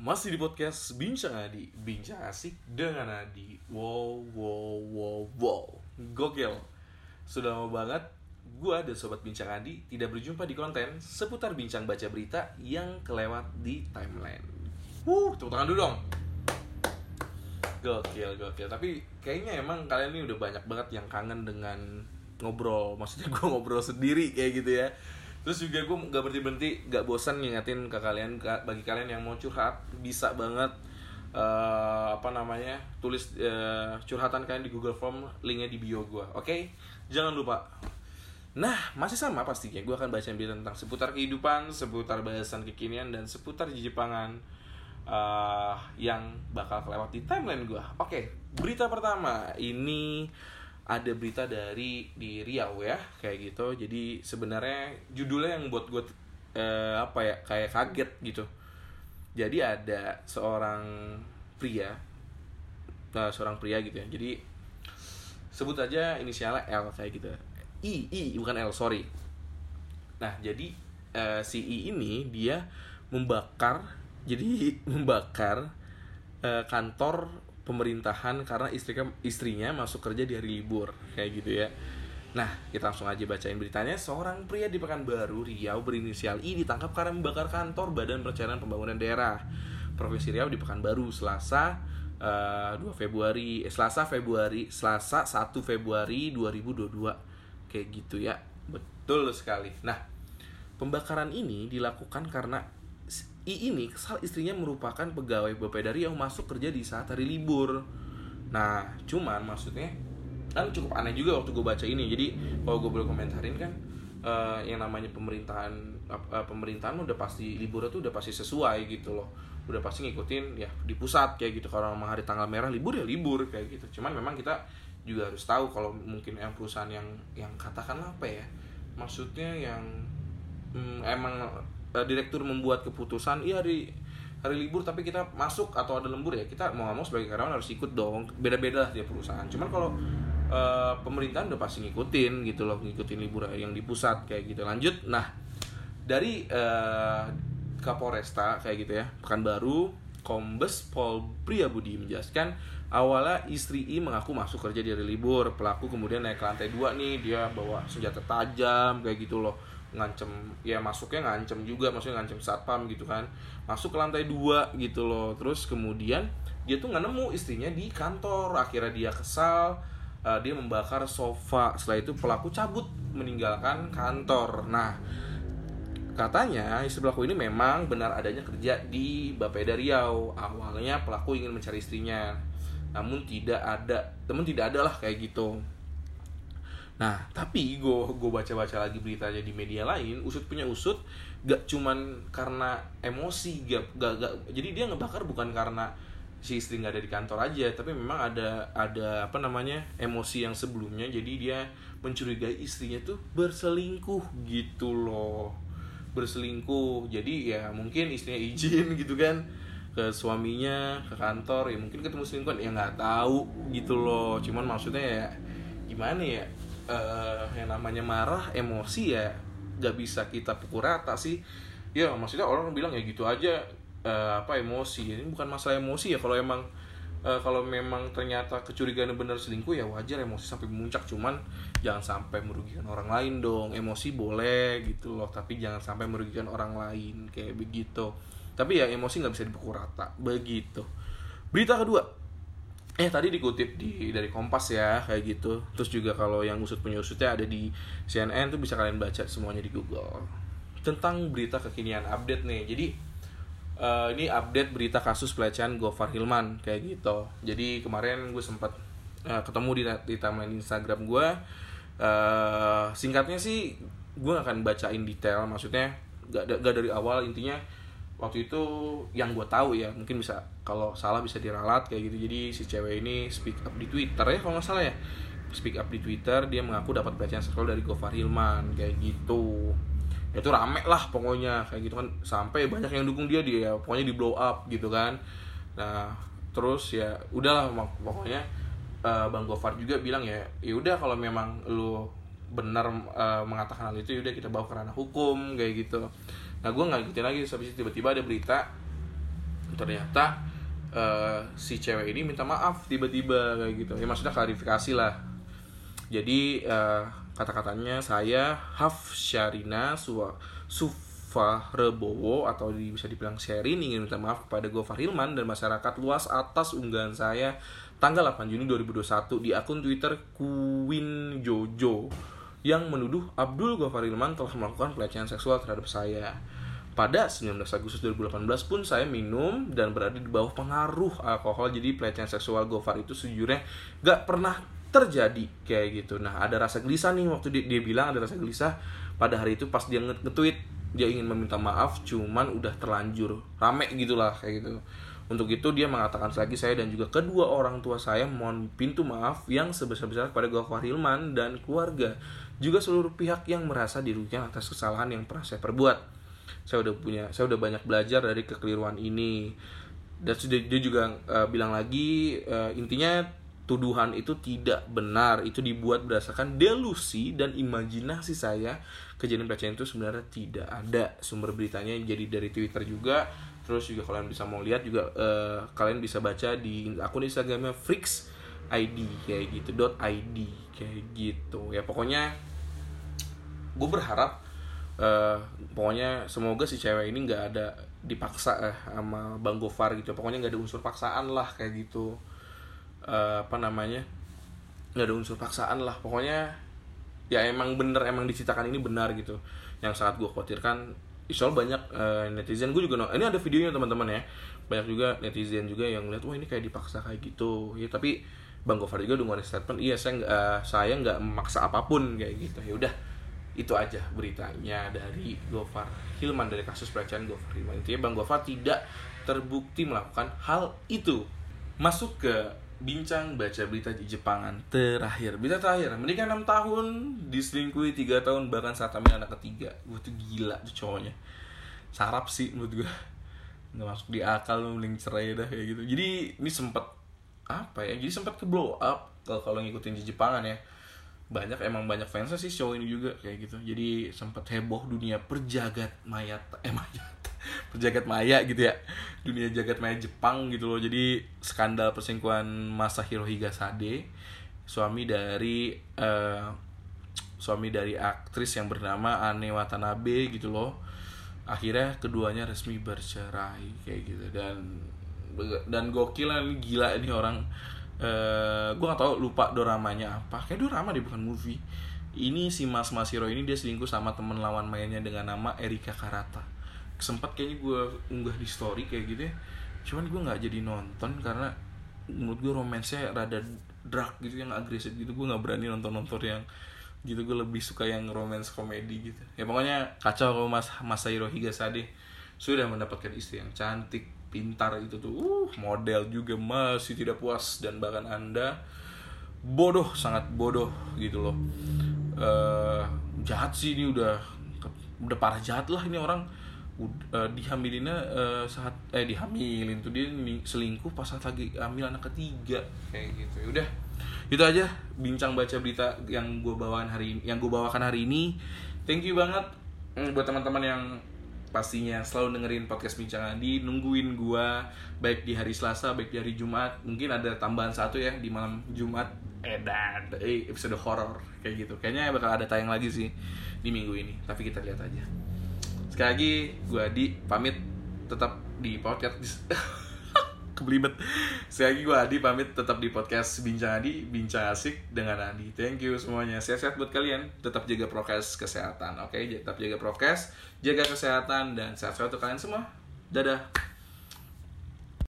Masih di podcast Bincang Adi Bincang asik dengan Adi. Wow, wow, wow, wow. Gokil. Sudah lama banget Gua dan Sobat Bincang Adi tidak berjumpa di konten seputar bincang baca berita yang kelewat di timeline. Wuh, tepuk tangan dulu dong. Gokil, gokil. Tapi kayaknya emang kalian ini udah banyak banget yang kangen dengan ngobrol. Maksudnya gue ngobrol sendiri kayak gitu ya Terus juga gue gak berhenti-berhenti, gak bosan ngingetin ke kalian ka- Bagi kalian yang mau curhat, bisa banget eh, Apa namanya, tulis eh, curhatan kalian di Google Form Linknya di bio gue, oke? Jangan lupa Nah, masih sama pastinya Gue akan bacain berita tentang seputar kehidupan Seputar bahasan kekinian dan seputar jijipangan eh yang bakal kelewat di timeline gue. Oke, berita pertama ini ada berita dari di Riau ya, kayak gitu. Jadi sebenarnya judulnya yang buat gue eh, apa ya kayak kaget gitu. Jadi ada seorang pria, eh, seorang pria gitu ya. Jadi sebut aja inisialnya L kayak gitu. I, I bukan L, sorry. Nah, jadi eh, si I ini dia membakar jadi membakar eh, kantor pemerintahan karena istrinya istrinya masuk kerja di hari libur kayak gitu ya. Nah, kita langsung aja bacain beritanya. Seorang pria di Pekanbaru, Riau berinisial I ditangkap karena membakar kantor Badan Perencanaan Pembangunan Daerah Provinsi Riau di Pekanbaru Selasa eh, 2 Februari, eh, Selasa Februari, Selasa 1 Februari 2022. Kayak gitu ya. Betul sekali. Nah, pembakaran ini dilakukan karena I ini kesal istrinya merupakan pegawai Bapeda Riau masuk kerja di saat hari libur. Nah, cuman maksudnya kan cukup aneh juga waktu gue baca ini. Jadi kalau gue boleh komentarin kan eh, yang namanya pemerintahan eh, pemerintahan udah pasti liburnya tuh udah pasti sesuai gitu loh. Udah pasti ngikutin ya di pusat kayak gitu. Kalau memang hari tanggal merah libur ya libur kayak gitu. Cuman memang kita juga harus tahu kalau mungkin yang perusahaan yang yang katakanlah apa ya? Maksudnya yang hmm, emang eh, direktur membuat keputusan iya hari hari libur tapi kita masuk atau ada lembur ya kita mau nggak mau sebagai karyawan harus ikut dong. Beda-beda lah tiap perusahaan. Cuman kalau eh, pemerintahan udah pasti ngikutin gitu loh ngikutin libur yang di pusat kayak gitu. Lanjut nah dari eh, Kapolresta kayak gitu ya Pekanbaru Kombes Pol Priyabudi menjelaskan awalnya istri I mengaku masuk kerja di hari libur pelaku kemudian naik ke lantai dua nih dia bawa senjata tajam kayak gitu loh ngancem ya masuknya ngancem juga maksudnya ngancem satpam gitu kan. Masuk ke lantai dua gitu loh. Terus kemudian dia tuh nggak nemu istrinya di kantor. Akhirnya dia kesal eh, dia membakar sofa. Setelah itu pelaku cabut meninggalkan kantor. Nah Katanya istri pelaku ini memang benar adanya kerja di Bapeda Riau. Awalnya pelaku ingin mencari istrinya, namun tidak ada, namun tidak ada lah kayak gitu. Nah, tapi gue gue baca-baca lagi beritanya di media lain, usut punya usut, gak cuman karena emosi, gak, gak, gak- jadi dia ngebakar bukan karena si istri nggak ada di kantor aja, tapi memang ada ada apa namanya emosi yang sebelumnya, jadi dia mencurigai istrinya tuh berselingkuh gitu loh, berselingkuh, jadi ya mungkin istrinya izin gitu kan ke suaminya ke kantor ya mungkin ketemu selingkuhan ya nggak tahu gitu loh. Cuman maksudnya ya gimana ya eh yang namanya marah emosi ya nggak bisa kita pukul rata sih. Ya maksudnya orang bilang ya gitu aja. Eh, apa emosi. Ini bukan masalah emosi ya. Kalau emang eh, kalau memang ternyata kecurigaan benar selingkuh ya wajar emosi sampai memuncak. Cuman jangan sampai merugikan orang lain dong. Emosi boleh gitu loh tapi jangan sampai merugikan orang lain. Kayak begitu. Tapi ya emosi nggak bisa dipukul rata. Begitu. Berita kedua eh tadi dikutip di dari Kompas ya kayak gitu. Terus juga kalau yang usut punya usutnya ada di CNN tuh bisa kalian baca semuanya di Google. Tentang berita kekinian update nih. Jadi eh, ini update berita kasus pelecehan Gofar Hilman kayak gitu. Jadi kemarin gue sempat eh, ketemu di di timeline Instagram gue eh singkatnya sih gue akan bacain detail. Maksudnya gak, gak dari awal. Intinya waktu itu yang gue tahu ya mungkin bisa kalau salah bisa diralat kayak gitu. Jadi si cewek ini speak up di Twitter ya kalau nggak salah ya. Speak up di Twitter dia mengaku dapat pelecehan seksual dari Gofar Hilman kayak gitu. Itu rame lah pokoknya kayak gitu kan. Sampai banyak yang dukung dia dia pokoknya di blow up gitu kan. Nah terus ya udahlah pokoknya eh, bang Gofar juga bilang ya ya udah kalau memang lu benar eh, mengatakan hal itu yaudah kita bawa ke ranah hukum kayak gitu. Nah gue nggak ikutin lagi habis itu tiba-tiba ada berita ternyata uh, si cewek ini minta maaf tiba-tiba kayak gitu. Ya maksudnya klarifikasi lah. Jadi uh, kata-katanya saya Haf Syarina Suwa Sufa Rebowo atau bisa dibilang Sherin ingin minta maaf kepada Gofar Hilman dan masyarakat luas atas unggahan saya tanggal 8 Juni 2021 di akun Twitter Queen Jojo yang menuduh Abdul Gofar Hilman telah melakukan pelecehan seksual terhadap saya. Pada 19 Agustus 2018 pun saya minum dan berada di bawah pengaruh alkohol jadi pelecehan seksual Gofar itu sejujurnya gak pernah terjadi kayak gitu. Nah ada rasa gelisah nih waktu dia, dia bilang ada rasa gelisah pada hari itu pas dia nge-tweet dia ingin meminta maaf cuman udah terlanjur rame gitulah kayak gitu untuk itu dia mengatakan lagi saya dan juga kedua orang tua saya mohon pintu maaf yang sebesar-besar kepada Gofar Hilman dan keluarga. Juga seluruh pihak yang merasa dirugikan atas kesalahan yang pernah saya perbuat. Saya udah punya saya udah banyak belajar dari kekeliruan ini. Dan dia juga uh, bilang lagi uh, intinya tuduhan itu tidak benar. Itu dibuat berdasarkan delusi dan imajinasi saya. Kejadian pelecehan itu sebenarnya tidak ada. Sumber beritanya jadi dari Twitter juga terus juga kalian bisa mau lihat juga uh, kalian bisa baca di akun Instagramnya Freaks ID kayak gitu dot ID kayak gitu. Ya pokoknya gue berharap uh, pokoknya semoga si cewek ini nggak ada dipaksa eh, sama Bang Gofar gitu. Pokoknya nggak ada unsur paksaan lah kayak gitu. Uh, apa namanya? Nggak ada unsur paksaan lah. Pokoknya ya emang bener emang diciptakan ini benar gitu. Yang sangat gue khawatirkan Allah banyak uh, netizen. Gue juga ini ada videonya teman-teman ya. Banyak juga netizen juga yang lihat wah ini kayak dipaksa kayak gitu. Ya tapi bang Gofar juga udah ngeluarin statement iya saya uh, saya nggak memaksa apa pun kayak gitu. Ya udah itu aja beritanya dari Gofar Hilman dari kasus pelecehan Gofar Hilman. Intinya bang Gofar tidak terbukti melakukan hal itu. Masuk ke bincang baca berita di Jepangan. Terakhir berita terakhir. Menikah 6 tahun diselingkuhi 3 tahun bahkan saat hamil anak ketiga. Gue tuh gila tuh cowoknya. Sarap sih menurut gue nggak masuk di akal mending cerai dah kayak gitu. Jadi ini sempet apa ya jadi sempat ke blow up kalau kalau ngikutin di Jepangan ya. Banyak emang banyak fansnya sih show ini juga kayak gitu. Jadi sempat heboh dunia perjagat mayat eh mayat perjagat maya gitu ya. Dunia jagat maya Jepang gitu loh. Jadi skandal perselingkuhan Masahiro Higasade suami dari uh, suami dari aktris yang bernama Ane Watanabe gitu loh. Akhirnya keduanya resmi bercerai kayak gitu. Dan dan gokil ini gila ini orang. Uh, gue gak tau lupa doramanya apa. Kayak dorama dia bukan movie. Ini si Mas Masiro ini dia selingkuh sama temen lawan mainnya dengan nama Erika Karata sempat kayaknya gue unggah di story kayak gitu ya. Cuman gue nggak jadi nonton karena menurut gue romansnya rada dark gitu yang agresif gitu. Gue nggak berani nonton nonton yang gitu. Gue lebih suka yang romance komedi gitu. Ya pokoknya kacau kalau mas Masahiro Higasade sudah mendapatkan istri yang cantik pintar itu tuh. Uh model juga masih tidak puas dan bahkan anda bodoh sangat bodoh gitu loh. Uh, jahat sih ini udah udah parah jahat lah ini orang uh, dihamilinnya uh, saat eh dihamilin tuh dia selingkuh pas saat lagi hamil anak ketiga. Kayak gitu ya udah. Itu aja bincang baca berita yang gue bawakan hari ini yang gue bawakan hari ini. Thank you banget mm, buat teman-teman yang pastinya selalu dengerin podcast bincang Andi nungguin gue baik di hari Selasa baik di hari Jumat. Mungkin ada tambahan satu ya di malam Jumat. Edan eh, episode horror kayak gitu. Kayaknya bakal ada tayang lagi sih di minggu ini tapi kita lihat aja sekali lagi gue Adi pamit. Tetap di podcast. Kebelibet sekali lagi gue Adi pamit. Tetap di podcast bincang Adi bincang asik dengan Adi. Thank you semuanya. Sehat-sehat buat kalian. Tetap jaga prokes kesehatan oke? Okay? tetap jaga prokes jaga kesehatan dan sehat-sehat untuk kalian semua. Dadah